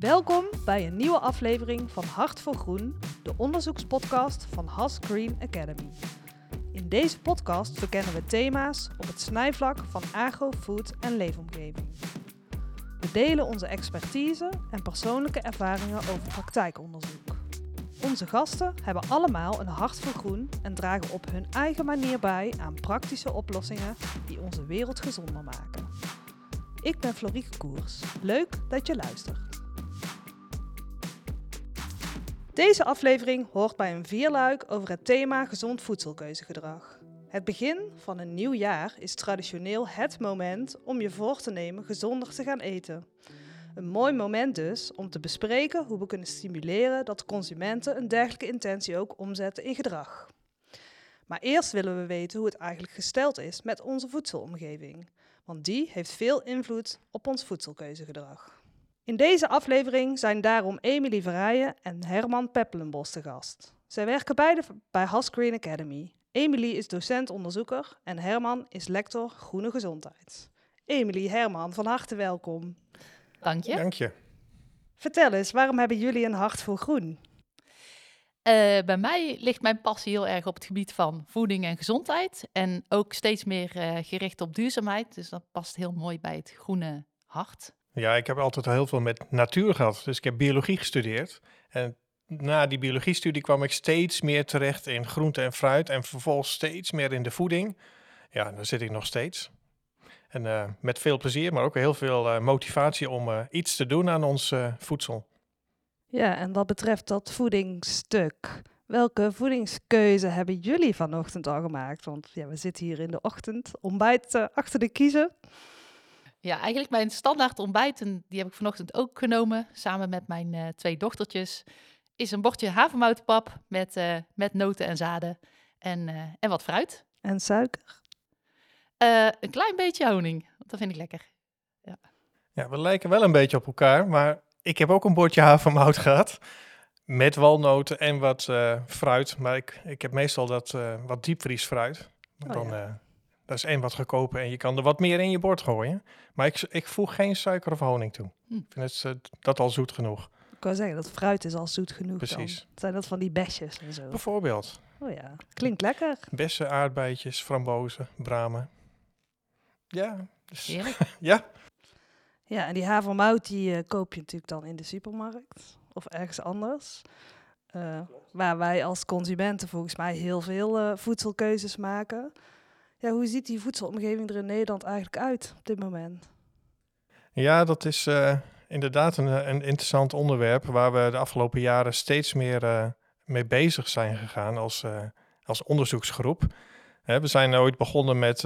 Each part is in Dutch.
Welkom bij een nieuwe aflevering van Hart voor Groen, de onderzoekspodcast van Has Green Academy. In deze podcast verkennen we thema's op het snijvlak van agro, food en leefomgeving. We delen onze expertise en persoonlijke ervaringen over praktijkonderzoek. Onze gasten hebben allemaal een hart voor groen en dragen op hun eigen manier bij aan praktische oplossingen die onze wereld gezonder maken. Ik ben Florieke Koers. Leuk dat je luistert. Deze aflevering hoort bij een vierluik over het thema gezond voedselkeuzegedrag. Het begin van een nieuw jaar is traditioneel het moment om je voor te nemen gezonder te gaan eten. Een mooi moment dus om te bespreken hoe we kunnen stimuleren dat consumenten een dergelijke intentie ook omzetten in gedrag. Maar eerst willen we weten hoe het eigenlijk gesteld is met onze voedselomgeving, want die heeft veel invloed op ons voedselkeuzegedrag. In deze aflevering zijn daarom Emilie Verrijen en Herman Peppelenbos te gast. Zij werken beide bij Has Green Academy. Emilie is docent-onderzoeker en Herman is lector Groene Gezondheid. Emilie, Herman, van harte welkom. Dank je. Dank je. Vertel eens, waarom hebben jullie een hart voor groen? Uh, bij mij ligt mijn passie heel erg op het gebied van voeding en gezondheid. En ook steeds meer uh, gericht op duurzaamheid. Dus dat past heel mooi bij het groene hart. Ja, ik heb altijd al heel veel met natuur gehad. Dus ik heb biologie gestudeerd. En na die biologiestudie kwam ik steeds meer terecht in groente en fruit. En vervolgens steeds meer in de voeding. Ja, daar zit ik nog steeds. En uh, met veel plezier, maar ook heel veel uh, motivatie om uh, iets te doen aan ons voedsel. Ja, en wat betreft dat voedingsstuk. Welke voedingskeuze hebben jullie vanochtend al gemaakt? Want ja, we zitten hier in de ochtend, ontbijt achter de kiezen. Ja, eigenlijk mijn standaard ontbijt, en die heb ik vanochtend ook genomen, samen met mijn twee dochtertjes, is een bordje havermoutpap met, met noten en zaden en, en wat fruit. En suiker? Uh, een klein beetje honing, want dat vind ik lekker. Ja. ja, we lijken wel een beetje op elkaar, maar ik heb ook een bordje havermout gehad. Met walnoten en wat uh, fruit. Maar ik, ik heb meestal dat uh, wat diepvriesfruit. Oh, dan, ja. Dat is één wat goedkoper en je kan er wat meer in je bord gooien. Maar ik, ik voeg geen suiker of honing toe. Hm. Ik vind het, dat al zoet genoeg. Ik kan zeggen, dat fruit is al zoet genoeg Precies. Dan. Zijn dat van die besjes en zo? Bijvoorbeeld. Oh ja, klinkt lekker. Bessen, aardbeidjes, frambozen, bramen. Ja. Dus, ja. Ja, en die havermout die uh, koop je natuurlijk dan in de supermarkt of ergens anders. Uh, waar wij als consumenten volgens mij heel veel uh, voedselkeuzes maken. Ja, hoe ziet die voedselomgeving er in Nederland eigenlijk uit op dit moment? Ja, dat is inderdaad een, een, interessant onderwerp waar we de afgelopen jaren steeds meer mee bezig zijn gegaan als, als onderzoeksgroep. we zijn ooit begonnen met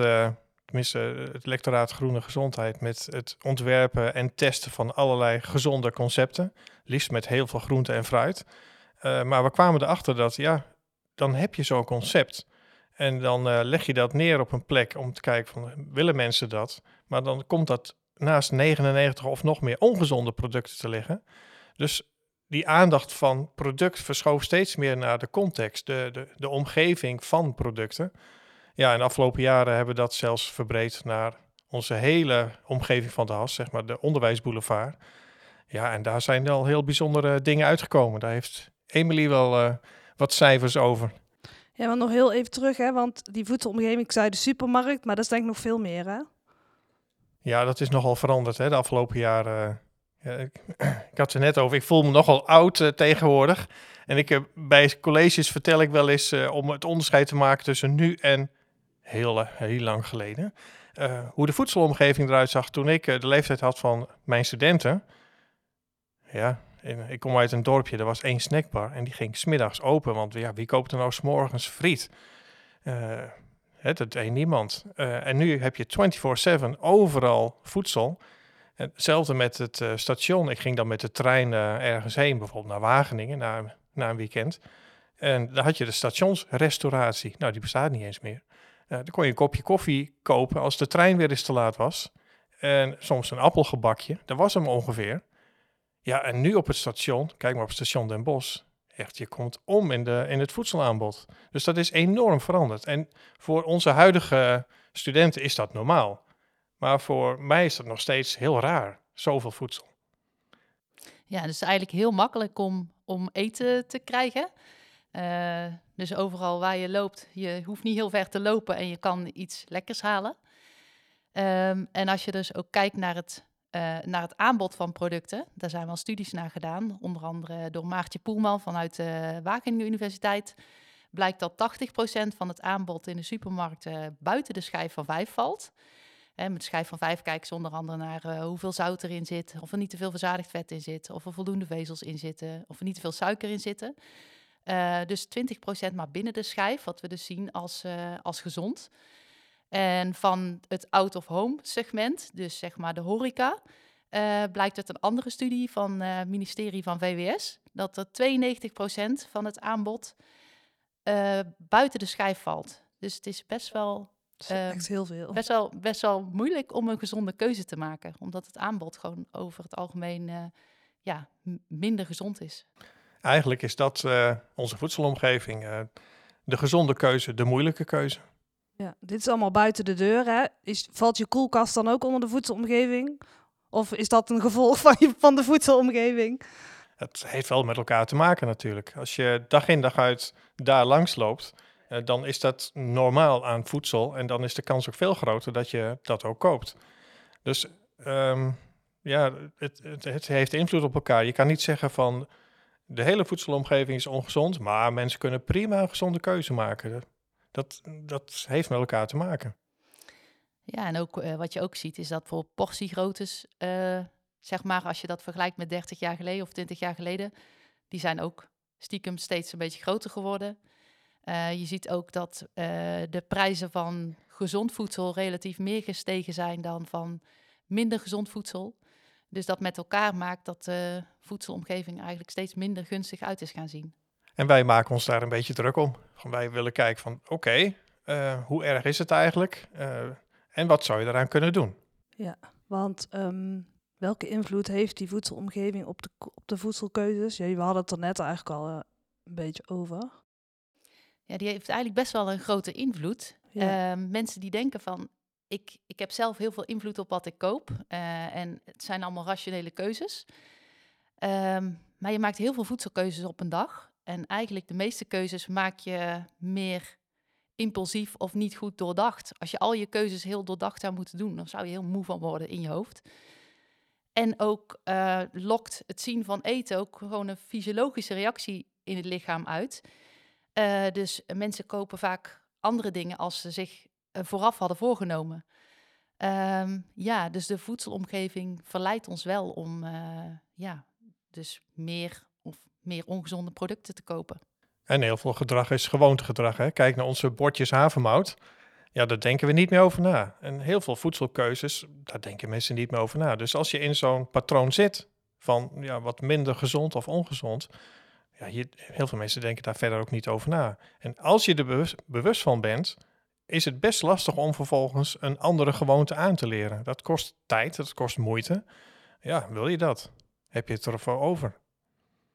tenminste het lectoraat Groene Gezondheid, met het ontwerpen en testen van allerlei gezonde concepten. Liefst met heel veel groente en fruit. Maar we kwamen erachter dat, ja, dan heb je zo'n concept. En dan uh, leg je dat neer op een plek om te kijken van, willen mensen dat? Maar dan komt dat naast 99 of nog meer ongezonde producten te liggen. Dus die aandacht van product verschoof steeds meer naar de context, de, de, de omgeving van producten. Ja, in de afgelopen jaren hebben we dat zelfs verbreed naar onze hele omgeving van de Has, zeg maar de onderwijsboulevard. Ja, en daar zijn al heel bijzondere dingen uitgekomen. Daar heeft Emily wel uh, wat cijfers over. Ja, maar nog heel even terug, hè, want die voedselomgeving, ik zei de supermarkt, maar dat is denk ik nog veel meer, hè? Ja, dat is nogal veranderd, hè, de afgelopen jaren. Ja, ik, had er net over, ik voel me nogal oud uh, tegenwoordig. En ik, uh, bij colleges vertel ik wel eens om het onderscheid te maken tussen nu en heel, eh, heel lang geleden. Hoe de voedselomgeving eruit zag toen ik de leeftijd had van mijn studenten. Ja, ik kom uit een dorpje, er was één snackbar en die ging smiddags open. Want ja, wie koopt er nou s'morgens friet? Uh, het, dat deed niemand. en nu heb je 24-7 overal voedsel. hetzelfde met het station. Ik ging dan met de trein ergens heen, bijvoorbeeld naar Wageningen, na, na een weekend. En dan had je de stationsrestauratie. Nou, die bestaat niet eens meer. Dan kon je een kopje koffie kopen als de trein weer eens te laat was. En soms een appelgebakje, dat was hem ongeveer. Ja, en nu op het station, kijk maar op het station Den Bosch, echt, je komt om in, de, in het voedselaanbod. Dus dat is enorm veranderd. En voor onze huidige studenten is dat normaal. Maar voor mij is dat nog steeds heel raar, zoveel voedsel. Ja, dus eigenlijk heel makkelijk om, om eten te krijgen. Uh, dus overal waar je loopt, je hoeft niet heel ver te lopen en je kan iets lekkers halen. Um, en als je dus ook kijkt naar het, uh, naar het aanbod van producten, daar zijn wel studies naar gedaan, onder andere door Maartje Poelman vanuit de Wageningen Universiteit, blijkt dat 80% van het aanbod in de supermarkten buiten de schijf van 5 valt. Met de schijf van 5 kijken ze onder andere naar uh, hoeveel zout erin zit, of er niet te veel verzadigd vet in zit, of er voldoende vezels in zitten, of er niet te veel suiker in zitten. Uh, dus 20% maar binnen de schijf, wat we dus zien als, als gezond. En van het out-of-home segment, dus zeg maar de horeca, uh, blijkt uit een andere studie van het ministerie van VWS dat er 92% van het aanbod buiten de schijf valt. Dus het is best wel echt heel veel. Best wel, best wel moeilijk om een gezonde keuze te maken. Omdat het aanbod gewoon over het algemeen uh, ja, minder gezond is. Eigenlijk is dat uh, onze voedselomgeving. Uh, de gezonde keuze, de moeilijke keuze. Ja, dit is allemaal buiten de deur. Hè? Is, valt je koelkast dan ook onder de voedselomgeving? Of is dat een gevolg van, je, van de voedselomgeving? Het heeft wel met elkaar te maken natuurlijk. Als je dag in dag uit daar langs loopt, uh, dan is dat normaal aan voedsel. En dan is de kans ook veel groter dat je dat ook koopt. Dus um, ja, het, het, het, heeft invloed op elkaar. Je kan niet zeggen van de hele voedselomgeving is ongezond, maar mensen kunnen prima een gezonde keuze maken. Dat, dat heeft met elkaar te maken. Ja, en ook uh, wat je ook ziet is dat voor portiegroottes, uh, zeg maar, als je dat vergelijkt met 30 jaar geleden of 20 jaar geleden, die zijn ook stiekem steeds een beetje groter geworden. Uh, je ziet ook dat de prijzen van gezond voedsel relatief meer gestegen zijn dan van minder gezond voedsel. Dus dat met elkaar maakt dat de voedselomgeving eigenlijk steeds minder gunstig uit is gaan zien. En wij maken ons daar een beetje druk om. Wij willen kijken van oké, okay, uh, hoe erg is het eigenlijk? Uh, en wat zou je eraan kunnen doen? Ja, want um, welke invloed heeft die voedselomgeving op de, op de voedselkeuzes? Ja, we hadden het er net eigenlijk al uh, een beetje over. Ja, die heeft eigenlijk best wel een grote invloed. Ja. Ehm, mensen die denken van ik, ik heb zelf heel veel invloed op wat ik koop. Uh, en het zijn allemaal rationele keuzes. Um, maar je maakt heel veel voedselkeuzes op een dag. En eigenlijk de meeste keuzes maak je meer impulsief of niet goed doordacht. Als je al je keuzes heel doordacht zou moeten doen, dan zou je heel moe van worden in je hoofd. En ook uh, lokt het zien van eten ook gewoon een fysiologische reactie in het lichaam uit. Uh, dus mensen kopen vaak andere dingen als ze zich uh, vooraf hadden voorgenomen. Um, ja, dus de voedselomgeving verleidt ons wel om ja, dus meer meer ongezonde producten te kopen. En heel veel gedrag is gewoontegedrag. Hè? Kijk naar onze bordjes havermout. Ja, daar denken we niet meer over na. En heel veel voedselkeuzes, daar denken mensen niet meer over na. Dus als je in zo'n patroon zit van ja, wat minder gezond of ongezond, ja, hier, heel veel mensen denken daar verder ook niet over na. En als je er bewust, bewust van bent, is het best lastig om vervolgens een andere gewoonte aan te leren. Dat kost tijd, dat kost moeite. Ja, wil je dat? Heb je het ervoor over?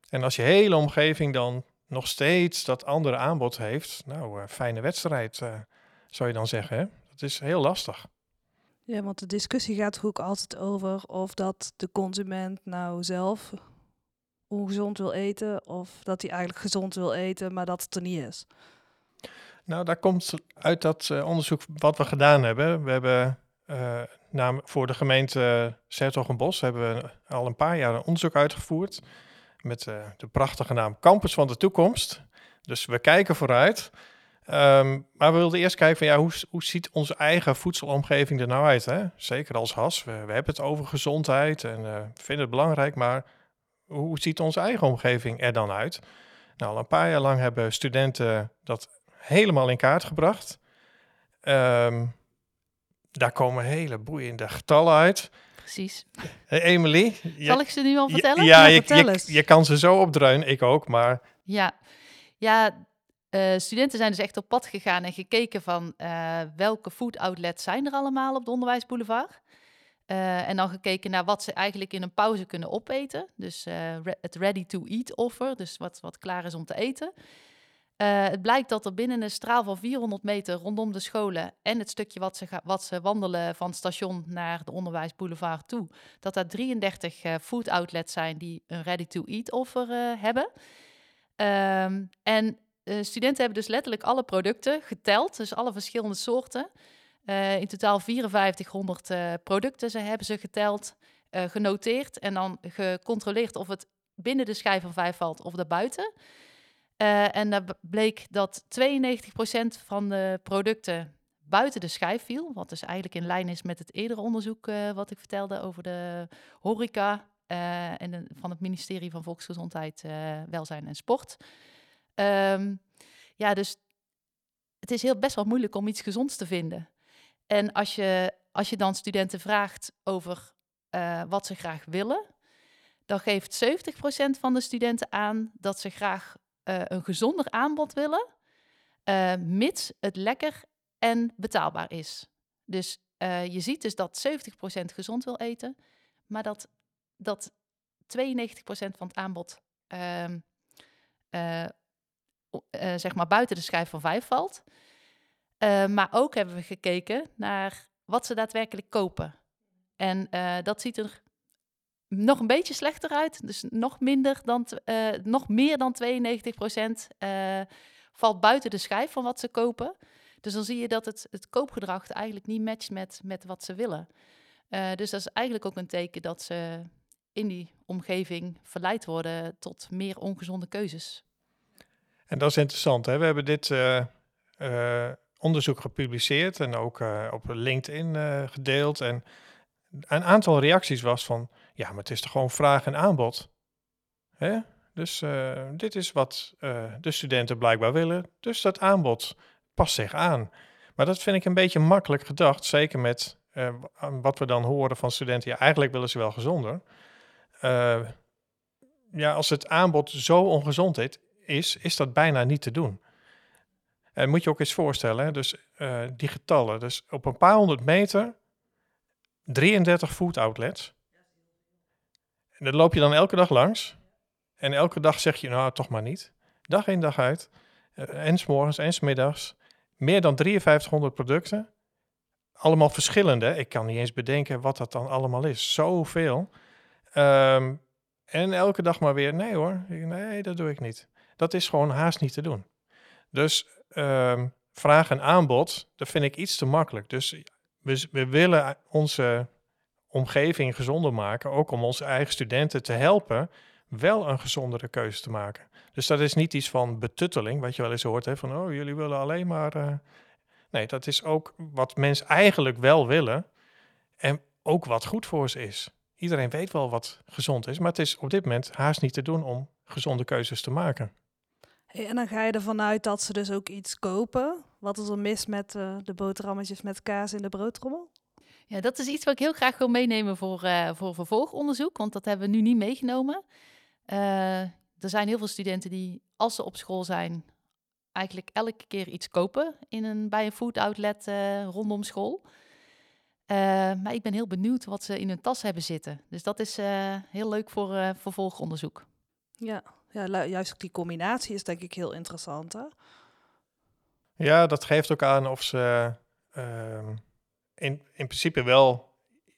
En als je hele omgeving dan nog steeds dat andere aanbod heeft, nou, uh, fijne wedstrijd, uh, zou je dan zeggen. Hè? Dat is heel lastig. Ja, want de discussie gaat er ook altijd over of dat de consument nou zelf ongezond wil eten, of dat hij eigenlijk gezond wil eten, maar dat het er niet is. Nou, daar komt uit dat uh, onderzoek wat we gedaan hebben. We hebben uh, naam, voor de gemeente Sertogenbos hebben we al een paar jaar een onderzoek uitgevoerd met uh, de prachtige naam Campus van de Toekomst. Dus we kijken vooruit. Um, maar we wilden eerst kijken van ja, hoe, hoe ziet onze eigen voedselomgeving er nou uit? Hè? Zeker als HAS. We, hebben het over gezondheid en uh, vinden het belangrijk, maar hoe ziet onze eigen omgeving er dan uit? Nou, al een paar jaar lang hebben studenten dat helemaal in kaart gebracht. Um, daar komen hele boeiende getallen uit. Precies. Hey Emily. Zal ik ze nu al vertellen? Ja, ja, je, je, je, kan ze zo opdruinen, ik ook, maar... Ja, ja uh, studenten zijn dus echt op pad gegaan en gekeken van uh, welke food outlets zijn er allemaal op de Onderwijsboulevard. Uh, en dan gekeken naar wat ze eigenlijk in een pauze kunnen opeten. Dus re het ready-to-eat offer, dus wat, wat klaar is om te eten. Uh, het blijkt dat er binnen een straal van 400 meter rondom de scholen en het stukje wat ze, wat ze wandelen van het station naar de onderwijsboulevard toe, dat er 33 uh, food outlets zijn die een ready-to-eat offer uh, hebben. Um, en studenten hebben dus letterlijk alle producten geteld, dus alle verschillende soorten. in totaal 5400 producten ze hebben ze geteld, genoteerd en dan gecontroleerd of het binnen de schijf van vijf valt of daarbuiten. Uh, en daar bleek dat 92% van de producten buiten de schijf viel. Wat dus eigenlijk in lijn is met het eerdere onderzoek uh, wat ik vertelde over de horeca uh, en van het ministerie van Volksgezondheid, Welzijn en Sport. Um, ja, dus het is heel best wel moeilijk om iets gezonds te vinden. En als je, als je dan studenten vraagt over wat ze graag willen, dan geeft 70% van de studenten aan dat ze graag uh, een gezonder aanbod willen, uh, mits het lekker en betaalbaar is. Dus uh, je ziet dus dat 70% gezond wil eten, maar dat, dat 92% van het aanbod ehm, zeg maar buiten de schijf van 5 valt. maar ook hebben we gekeken naar wat ze daadwerkelijk kopen. En dat ziet er nog een beetje slechter uit. Dus nog, minder dan, uh, nog meer dan 92 procent uh, valt buiten de schijf van wat ze kopen. Dus dan zie je dat het, het koopgedrag eigenlijk niet matcht met, met wat ze willen. Uh, dus dat is eigenlijk ook een teken dat ze in die omgeving verleid worden tot meer ongezonde keuzes. En dat is interessant. Hè? We hebben dit onderzoek gepubliceerd en ook op LinkedIn gedeeld. En een aantal reacties was van ja, maar het is toch gewoon vraag en aanbod. Hè? Dus uh, dit is wat uh, de studenten blijkbaar willen. Dus dat aanbod past zich aan. Maar dat vind ik een beetje makkelijk gedacht. Zeker met uh, wat we dan horen van studenten. Ja, eigenlijk willen ze wel gezonder. ja, als het aanbod zo ongezond is, is dat bijna niet te doen. En moet je ook eens voorstellen, dus die getallen. Dus op een paar honderd meter, 33 food outlets. En dat loop je dan elke dag langs. En elke dag zeg je, nou, toch maar niet. Dag in, dag uit. Uh, en s'morgens en s'middags. Meer dan 5300 producten. Allemaal verschillende. Ik kan niet eens bedenken wat dat dan allemaal is. Zoveel. Um, en elke dag maar weer, nee hoor, nee, dat doe ik niet. Dat is gewoon haast niet te doen. Dus um, vraag en aanbod, dat vind ik iets te makkelijk. Dus we, we willen onze omgeving gezonder maken, ook om onze eigen studenten te helpen wel een gezondere keuze te maken. Dus dat is niet iets van betutteling, wat je wel eens hoort, hè, van oh, jullie willen alleen maar. Uh... Nee, dat is ook wat mensen eigenlijk wel willen en ook wat goed voor ze is. Iedereen weet wel wat gezond is, maar het is op dit moment haast niet te doen om gezonde keuzes te maken. Hey, en dan ga je ervan uit dat ze dus ook iets kopen. Wat is er mis met uh, de boterhammetjes met kaas in de broodtrommel? Ja, dat is iets wat ik heel graag wil meenemen voor, uh, voor vervolgonderzoek, want dat hebben we nu niet meegenomen. Uh, er zijn heel veel studenten die, als ze op school zijn, eigenlijk elke keer iets kopen in een, bij een food outlet rondom school. maar ik ben heel benieuwd wat ze in hun tas hebben zitten. Dus dat is heel leuk voor vervolgonderzoek. Ja, ja, juist die combinatie is denk ik heel interessant. Hè? Ja, dat geeft ook aan of ze ehm, in, in principe wel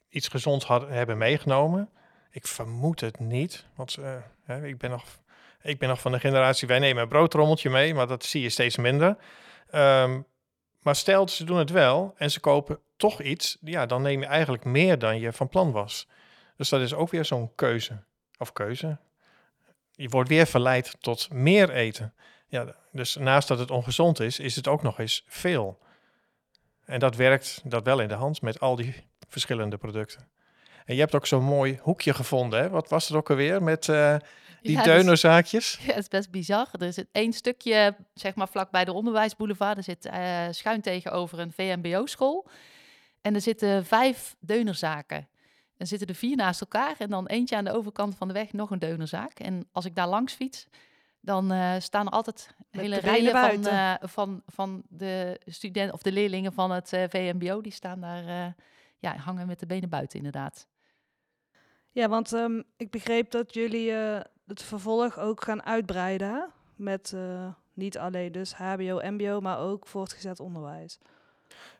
iets gezonds hadden, hebben meegenomen. Ik vermoed het niet, want hè, ik, ben nog, ik ben nog van de generatie, wij nemen een broodrommeltje mee, maar dat zie je steeds minder. Um, maar stel, ze doen het wel en ze kopen toch iets, ja, dan neem je eigenlijk meer dan je van plan was. Dus dat is ook weer zo'n keuze. Of keuze. Je wordt weer verleid tot meer eten. Ja, dus naast dat het ongezond is, is het ook nog eens veel. En dat werkt dat wel in de hand met al die verschillende producten. En je hebt ook zo'n mooi hoekje gevonden. Hè? Wat was het ook alweer met uh, die ja, deunerzaakjes? ja, het is best bizar. Er zit één stukje, zeg maar vlak bij de onderwijsboulevard. Er zit uh, schuin tegenover een VMBO-school. En er zitten vijf deunerzaken. En zitten er vier naast elkaar. En dan eentje aan de overkant van de weg nog een deunerzaak. En als ik daar langs fiets, dan uh, staan er altijd hele rijen van, uh, van, van de studenten of de leerlingen van het uh, VMBO. Die staan daar, ja, hangen met de benen buiten inderdaad. Ja, want um, ik begreep dat jullie het vervolg ook gaan uitbreiden met niet alleen dus HBO, MBO, maar ook voortgezet onderwijs.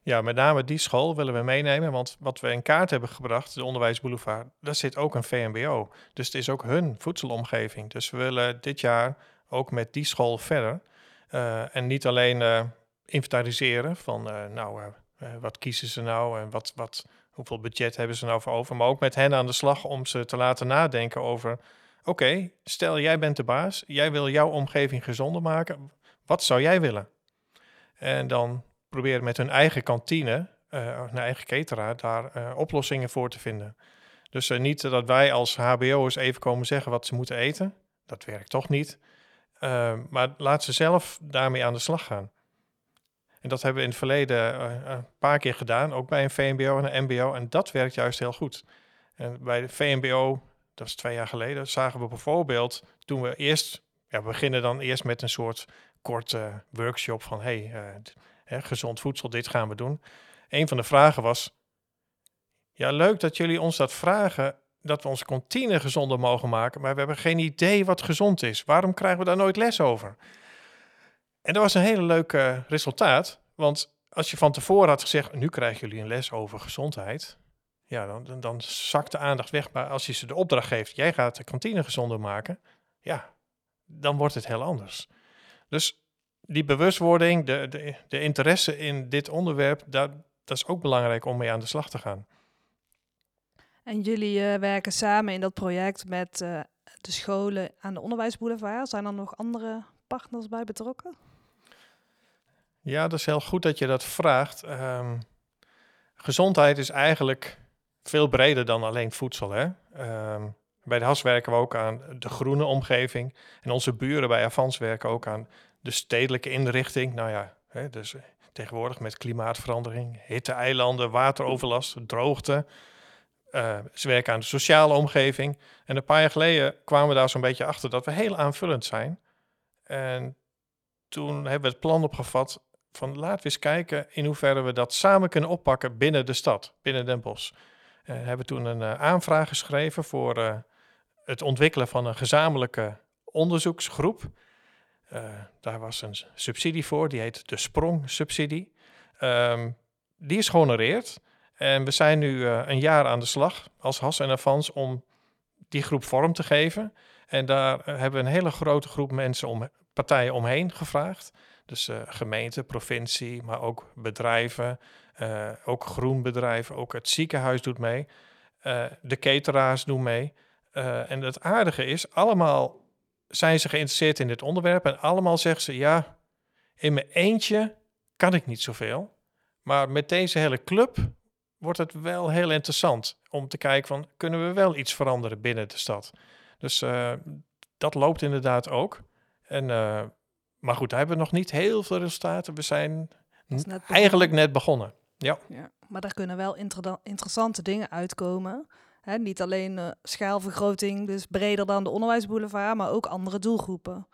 Ja, met name die school willen we meenemen, want wat we in kaart hebben gebracht, de Onderwijsboulevard, daar zit ook een VMBO. Dus het is ook hun voedselomgeving. Dus we willen dit jaar ook met die school verder. Uh, en niet alleen uh, inventariseren van, uh, nou, wat kiezen ze nou en wat, wat, hoeveel budget hebben ze nou voor over, maar ook met hen aan de slag om ze te laten nadenken over, oké, stel jij bent de baas, jij wil jouw omgeving gezonder maken, wat zou jij willen? En dan proberen met hun eigen kantine, uh, hun eigen cateraar, daar uh, oplossingen voor te vinden. Dus uh, niet dat wij als HBO'ers even komen zeggen wat ze moeten eten. Dat werkt toch niet. maar laat ze zelf daarmee aan de slag gaan. En dat hebben we in het verleden een paar keer gedaan, ook bij een VMBO en een MBO. En dat werkt juist heel goed. En bij de VMBO, dat is twee jaar geleden, zagen we bijvoorbeeld toen we eerst, ja, we beginnen dan eerst met een soort korte workshop van hey, gezond voedsel, dit gaan we doen. Een van de vragen was, ja leuk dat jullie ons dat vragen, dat we onze kantine gezonder mogen maken, maar we hebben geen idee wat gezond is. Waarom krijgen we daar nooit les over? En dat was een hele leuke resultaat, want als je van tevoren had gezegd, nu krijgen jullie een les over gezondheid, ja, dan, dan zakt de aandacht weg. Maar als je ze de opdracht geeft, jij gaat de kantine gezonder maken, ja, dan wordt het heel anders. Dus die bewustwording, de, de, de interesse in dit onderwerp, dat, dat is ook belangrijk om mee aan de slag te gaan. En jullie uh, werken samen in dat project met uh, de scholen aan de onderwijsboulevard. Zijn er nog andere partners bij betrokken? Ja, dat is heel goed dat je dat vraagt. Um, gezondheid is eigenlijk veel breder dan alleen voedsel. Hè? Um, bij de HAS werken we ook aan de groene omgeving. En onze buren bij Avans werken ook aan de stedelijke inrichting, nou ja, hè, dus eh, tegenwoordig met klimaatverandering, hitte-eilanden, wateroverlast, droogte. Uh, ze werken aan de sociale omgeving. En een paar jaar geleden kwamen we daar zo'n beetje achter dat we heel aanvullend zijn. En toen hebben we het plan opgevat van laten we eens kijken in hoeverre we dat samen kunnen oppakken binnen de stad, binnen Den Bosch. Uh, hebben toen een uh, aanvraag geschreven voor het ontwikkelen van een gezamenlijke onderzoeksgroep. Uh, daar was een subsidie voor, die heet de Sprong-subsidie. Um, die is gehonoreerd. En we zijn nu uh, een jaar aan de slag als Has en Avans om die groep vorm te geven. En daar uh, hebben we een hele grote groep mensen, om, partijen omheen gevraagd. Dus gemeente, provincie, maar ook bedrijven, ook groenbedrijven, ook het ziekenhuis doet mee. de cateraars doen mee. en het aardige is, allemaal zijn ze geïnteresseerd in dit onderwerp en allemaal zeggen ze, ja, in mijn eentje kan ik niet zoveel. Maar met deze hele club wordt het wel heel interessant om te kijken van, kunnen we wel iets veranderen binnen de stad? Dus uh, dat loopt inderdaad ook. En, uh, maar goed, daar hebben we nog niet heel veel resultaten. We zijn net eigenlijk net begonnen. Ja. ja. Maar daar kunnen wel inter interessante dingen uitkomen. Niet alleen uh, schaalvergroting, dus breder dan de onderwijsboulevard, maar ook andere doelgroepen.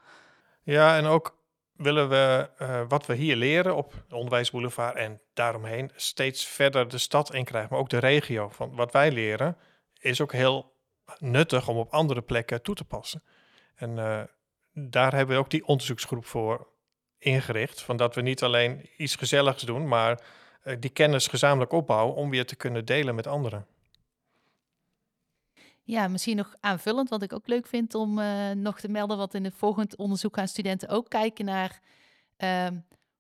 Ja, en ook willen we uh, wat we hier leren op de onderwijsboulevard en daaromheen steeds verder de stad in krijgen, maar ook de regio. Van wat wij leren is ook heel nuttig om op andere plekken toe te passen. En uh, daar hebben we ook die onderzoeksgroep voor ingericht. Van dat we niet alleen iets gezelligs doen, maar die kennis gezamenlijk opbouwen om weer te kunnen delen met anderen. Ja, misschien nog aanvullend, wat ik ook leuk vind om uh, nog te melden, wat in het volgend onderzoek aan studenten ook kijken naar uh,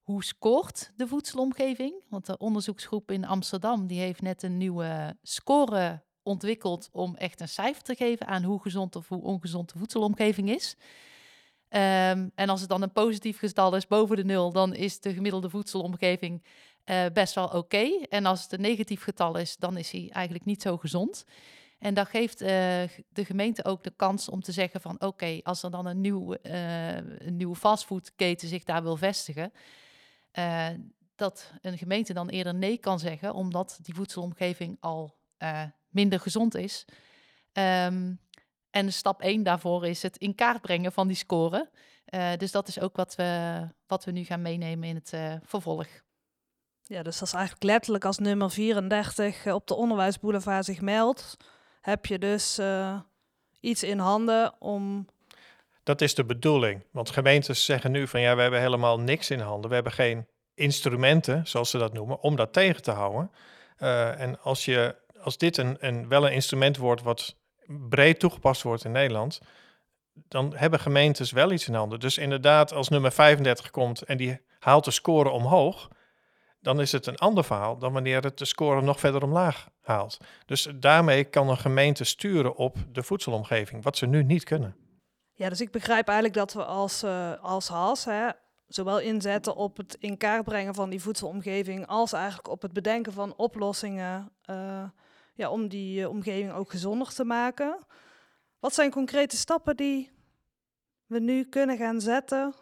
hoe scoort de voedselomgeving. Want de onderzoeksgroep in Amsterdam die heeft net een nieuwe score ontwikkeld om echt een cijfer te geven aan hoe gezond of hoe ongezond de voedselomgeving is. Um, en als het dan een positief getal is boven de nul, dan is de gemiddelde voedselomgeving uh, best wel oké. En als het een negatief getal is, dan is hij eigenlijk niet zo gezond. En dat geeft uh, de gemeente ook de kans om te zeggen van oké, als er dan een, nieuw, uh, een nieuwe fastfoodketen zich daar wil vestigen, uh, dat een gemeente dan eerder nee kan zeggen, omdat die voedselomgeving al minder gezond is. Um, en stap 1 daarvoor is het in kaart brengen van die score. dus dat is ook wat we, wat we nu gaan meenemen in het vervolg. Ja, dus dat is eigenlijk letterlijk als nummer 34 op de onderwijsboulevard zich meldt heb je dus uh, iets in handen om Dat is de bedoeling. Want gemeentes zeggen nu van ja, we hebben helemaal niks in handen. We hebben geen instrumenten, zoals ze dat noemen, om dat tegen te houden. Uh, en als, je, als dit een, een, wel een instrument wordt wat breed toegepast wordt in Nederland, dan hebben gemeentes wel iets in handen. Dus inderdaad, als nummer 35 komt en die haalt de score omhoog, dan is het een ander verhaal dan wanneer het de score nog verder omlaag haalt. Dus daarmee kan een gemeente sturen op de voedselomgeving, wat ze nu niet kunnen. Ja, dus ik begrijp eigenlijk dat we als, uh, als HAS hè, zowel inzetten op het in kaart brengen van die voedselomgeving, als eigenlijk op het bedenken van oplossingen uh, ja, om die uh, omgeving ook gezonder te maken. Wat zijn concrete stappen die we nu kunnen gaan zetten,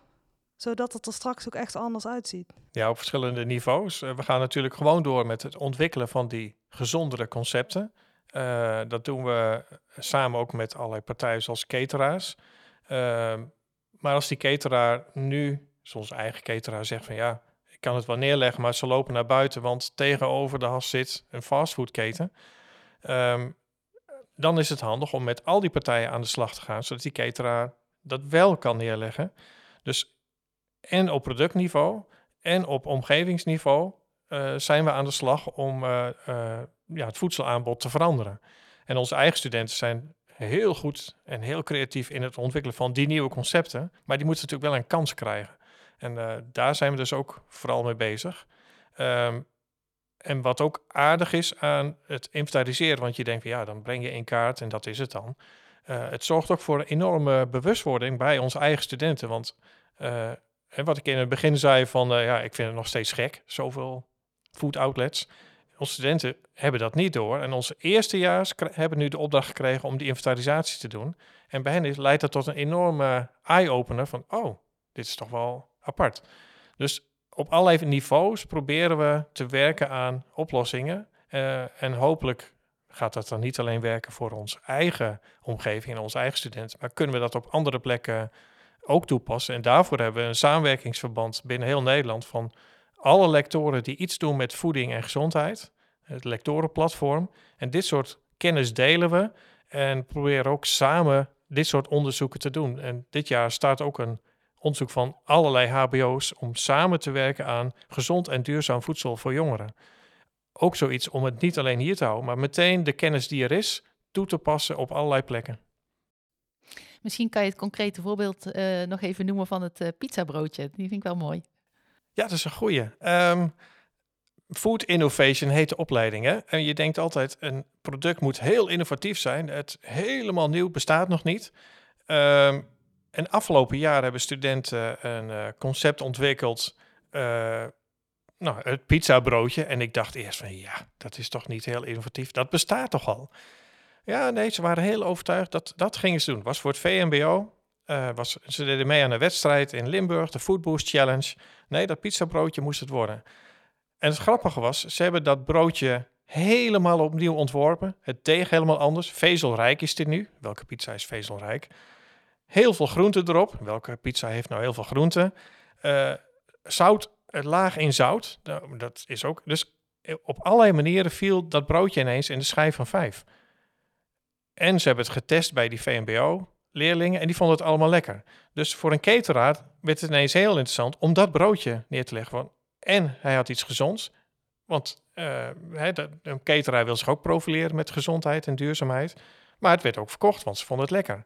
zodat het er straks ook echt anders uitziet? Ja, op verschillende niveaus. Uh, we gaan natuurlijk gewoon door met het ontwikkelen van die gezondere concepten. Uh, dat doen we samen ook met allerlei partijen zoals cateraars. Uh, maar als die cateraar nu, zoals eigen cateraar, zegt van ja, ik kan het wel neerleggen, maar ze lopen naar buiten, want tegenover de has zit een fastfoodketen. Um, dan is het handig om met al die partijen aan de slag te gaan, zodat die cateraar dat wel kan neerleggen. Dus en op productniveau en op omgevingsniveau uh, zijn we aan de slag om uh, uh, ja, het voedselaanbod te veranderen. En onze eigen studenten zijn heel goed en heel creatief in het ontwikkelen van die nieuwe concepten, maar die moeten natuurlijk wel een kans krijgen. En daar zijn we dus ook vooral mee bezig. Um, en wat ook aardig is aan het inventariseren, want je denkt van ja, dan breng je in kaart en dat is het dan. Het zorgt ook voor een enorme bewustwording bij onze eigen studenten. Want wat ik in het begin zei van uh, ja, ik vind het nog steeds gek, zoveel food outlets. Onze studenten hebben dat niet door. En onze eerstejaars hebben nu de opdracht gekregen om die inventarisatie te doen. En bij hen leidt dat tot een enorme eye-opener van oh, dit is toch wel apart. Dus op allerlei niveaus proberen we te werken aan oplossingen. Uh, en hopelijk gaat dat dan niet alleen werken voor onze eigen omgeving en onze eigen studenten, maar kunnen we dat op andere plekken ook toepassen. En daarvoor hebben we een samenwerkingsverband binnen heel Nederland van alle lectoren die iets doen met voeding en gezondheid, het lectorenplatform. En dit soort kennis delen we en proberen ook samen dit soort onderzoeken te doen. En dit jaar start ook een onderzoek van allerlei HBO's om samen te werken aan gezond en duurzaam voedsel voor jongeren. Ook zoiets om het niet alleen hier te houden, maar meteen de kennis die er is toe te passen op allerlei plekken. Misschien kan je het concrete voorbeeld uh, nog even noemen van het uh, pizzabroodje. Die vind ik wel mooi. Ja, dat is een goeie. Um, Food Innovation heet de opleiding. Hè? En je denkt altijd, een product moet heel innovatief zijn. Het helemaal nieuw bestaat nog niet. Um, en afgelopen jaar hebben studenten een uh, concept ontwikkeld, nou, het pizzabroodje. En ik dacht eerst van, ja, dat is toch niet heel innovatief. Dat bestaat toch al? Ja, nee, ze waren heel overtuigd dat dat gingen ze doen. was voor het VMBO. Uh, was, ze deden mee aan een wedstrijd in Limburg, de Food Boost Challenge. Nee, dat pizzabroodje moest het worden. En het grappige was, ze hebben dat broodje helemaal opnieuw ontworpen. Het deeg helemaal anders. Vezelrijk is dit nu. Welke pizza is vezelrijk? Heel veel groenten erop. Welke pizza heeft nou heel veel groenten? Uh, zout, laag in zout. Nou, dat is ook. Dus eh, op allerlei manieren viel dat broodje ineens in de schijf van vijf. En ze hebben het getest bij die VMBO-leerlingen en die vonden het allemaal lekker. Dus voor een cateraar werd het ineens heel interessant om dat broodje neer te leggen. En hij had iets gezonds, want uh, een cateraar wil zich ook profileren met gezondheid en duurzaamheid. Maar het werd ook verkocht, want ze vonden het lekker.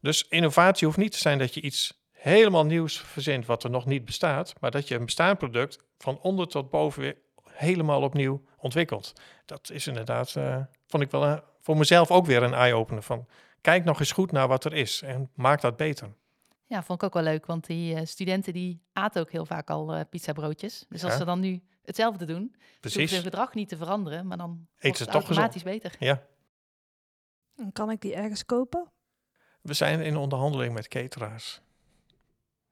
Dus innovatie hoeft niet te zijn dat je iets helemaal nieuws verzint wat er nog niet bestaat, maar dat je een bestaand product van onder tot boven weer helemaal opnieuw ontwikkelt. Dat is inderdaad, uh, vond ik wel een, voor mezelf ook weer een eye-opener van kijk nog eens goed naar wat er is en maak dat beter. Ja, vond ik ook wel leuk, want die uh, studenten die aten ook heel vaak al uh, pizzabroodjes. Dus ja. als ze dan nu hetzelfde doen, Precies. hun gedrag niet te veranderen, maar dan Eet ze het toch automatisch gezond. beter. Ja. En kan ik die ergens kopen? We zijn in onderhandeling met cateraars.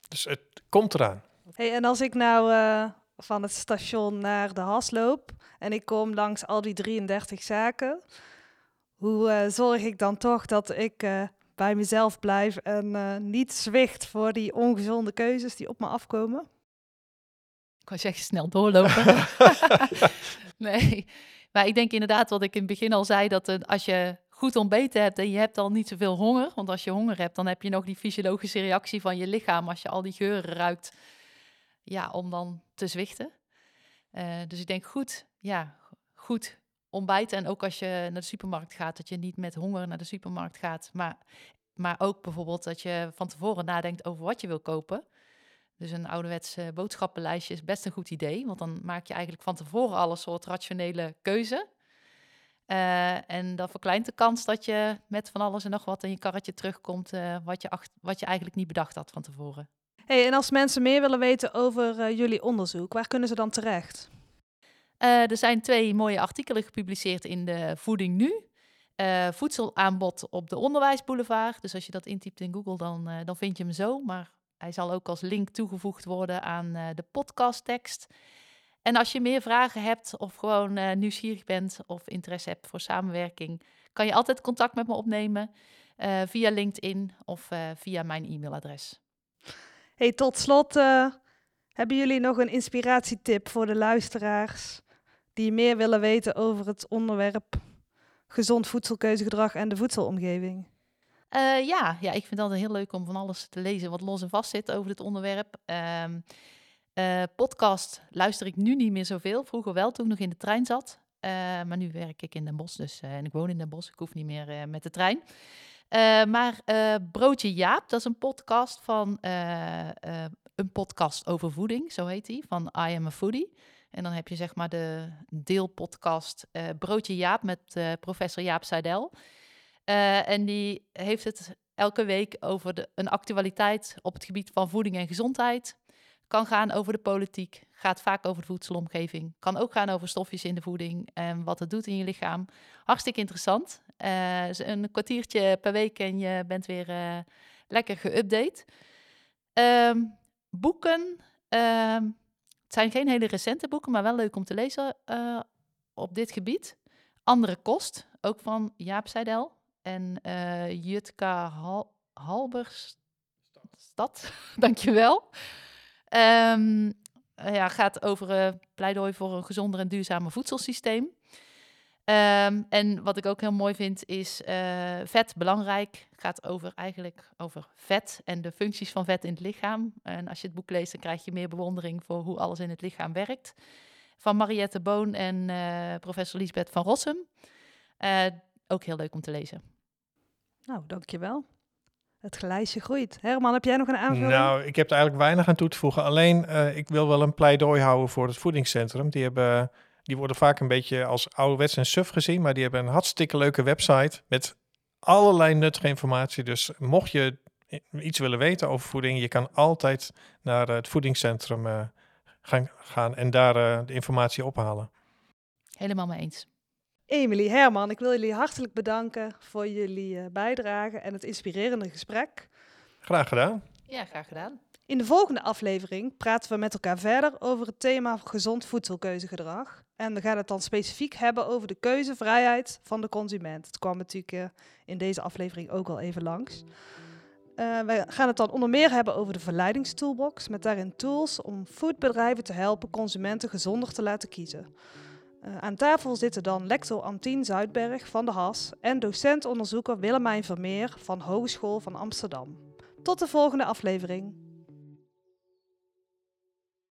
Dus het komt eraan. Hey, en als ik nou uh, van het station naar de has loop en ik kom langs al die 33 zaken, hoe uh, zorg ik dan toch dat ik uh, bij mezelf blijf en niet zwicht voor die ongezonde keuzes die op me afkomen? Ik wou zeggen snel doorlopen. nee, maar ik denk inderdaad wat ik in het begin al zei, dat als je goed ontbeten hebt en je hebt al niet zoveel honger. Want als je honger hebt, dan heb je nog die fysiologische reactie van je lichaam als je al die geuren ruikt. Ja, om dan te zwichten. Eh, dus ik denk goed, ja, goed ontbijten. En ook als je naar de supermarkt gaat, dat je niet met honger naar de supermarkt gaat. Maar, maar ook bijvoorbeeld dat je van tevoren nadenkt over wat je wil kopen. Dus een ouderwets boodschappenlijstje is best een goed idee. Want dan maak je eigenlijk van tevoren al een soort rationele keuze. Uh, en dat verkleint de kans dat je met van alles en nog wat in je karretje terugkomt, uh, wat, je wat je eigenlijk niet bedacht had van tevoren. Hey, en als mensen meer willen weten over uh, jullie onderzoek, waar kunnen ze dan terecht? Er zijn twee mooie artikelen gepubliceerd in de Voeding Nu. voedselaanbod op de Onderwijsboulevard. Dus als je dat intypt in Google, dan, dan vind je hem zo. Maar hij zal ook als link toegevoegd worden aan de podcasttekst. En als je meer vragen hebt of gewoon nieuwsgierig bent of interesse hebt voor samenwerking, kan je altijd contact met me opnemen via LinkedIn of via mijn e-mailadres. Hey, tot slot, hebben jullie nog een inspiratietip voor de luisteraars die meer willen weten over het onderwerp gezond voedselkeuzegedrag en de voedselomgeving? ja, ja, ik vind het altijd heel leuk om van alles te lezen wat los en vast zit over dit onderwerp. Uh, uh, podcast luister ik nu niet meer zoveel. Vroeger wel, toen ik nog in de trein zat. Uh, maar nu werk ik in Den Bosch, dus, en ik woon in Den Bosch. Ik hoef niet meer met de trein. maar Broodje Jaap, dat is een podcast van een podcast over voeding, zo heet die, van I Am a Foodie. En dan heb je zeg maar de deelpodcast Broodje Jaap met professor Jaap Seidel. en die heeft het elke week over de, een actualiteit op het gebied van voeding en gezondheid. Kan gaan over de politiek, gaat vaak over de voedselomgeving. Kan ook gaan over stofjes in de voeding en wat het doet in je lichaam. Hartstikke interessant. Uh, een kwartiertje per week en je bent weer uh, lekker geüpdate. Um, boeken. Um, het zijn geen hele recente boeken, maar wel leuk om te lezen uh, op dit gebied. Andere Kost, ook van Jaap Seidel en Jutka Hal Halberstad. Dankjewel. Um, ja, gaat over uh, pleidooi voor een gezonder en duurzamer voedselsysteem. Um, en wat ik ook heel mooi vind is uh, vet belangrijk. Gaat over eigenlijk over vet en de functies van vet in het lichaam. En als je het boek leest, dan krijg je meer bewondering voor hoe alles in het lichaam werkt. Van Mariette Boon en uh, professor Lisbeth van Rossum. ook heel leuk om te lezen. Nou, dankjewel. Het lijstje groeit. Herman, heb jij nog een aanvulling? Nou, ik heb er eigenlijk weinig aan toe te voegen. Alleen, uh, ik wil wel een pleidooi houden voor het voedingscentrum. Die, hebben, die worden vaak een beetje als ouderwets en suf gezien, maar die hebben een hartstikke leuke website met allerlei nuttige informatie. Dus mocht je iets willen weten over voeding, je kan altijd naar het voedingscentrum uh, gaan, gaan en daar uh, de informatie ophalen. Helemaal mee eens. Emily, Herman, ik wil jullie hartelijk bedanken voor jullie uh, bijdrage en het inspirerende gesprek. Graag gedaan. Ja, graag gedaan. In de volgende aflevering praten we met elkaar verder over het thema gezond voedselkeuzegedrag. En we gaan het dan specifiek hebben over de keuzevrijheid van de consument. Het kwam natuurlijk uh, in deze aflevering ook al even langs. Uh, we gaan het dan onder meer hebben over de verleidingstoolbox, met daarin tools om foodbedrijven te helpen consumenten gezonder te laten kiezen. Uh, aan tafel zitten dan lector Antien Zuidberg van de HAS en docent-onderzoeker Willemijn Vermeer van Hogeschool van Amsterdam. Tot de volgende aflevering.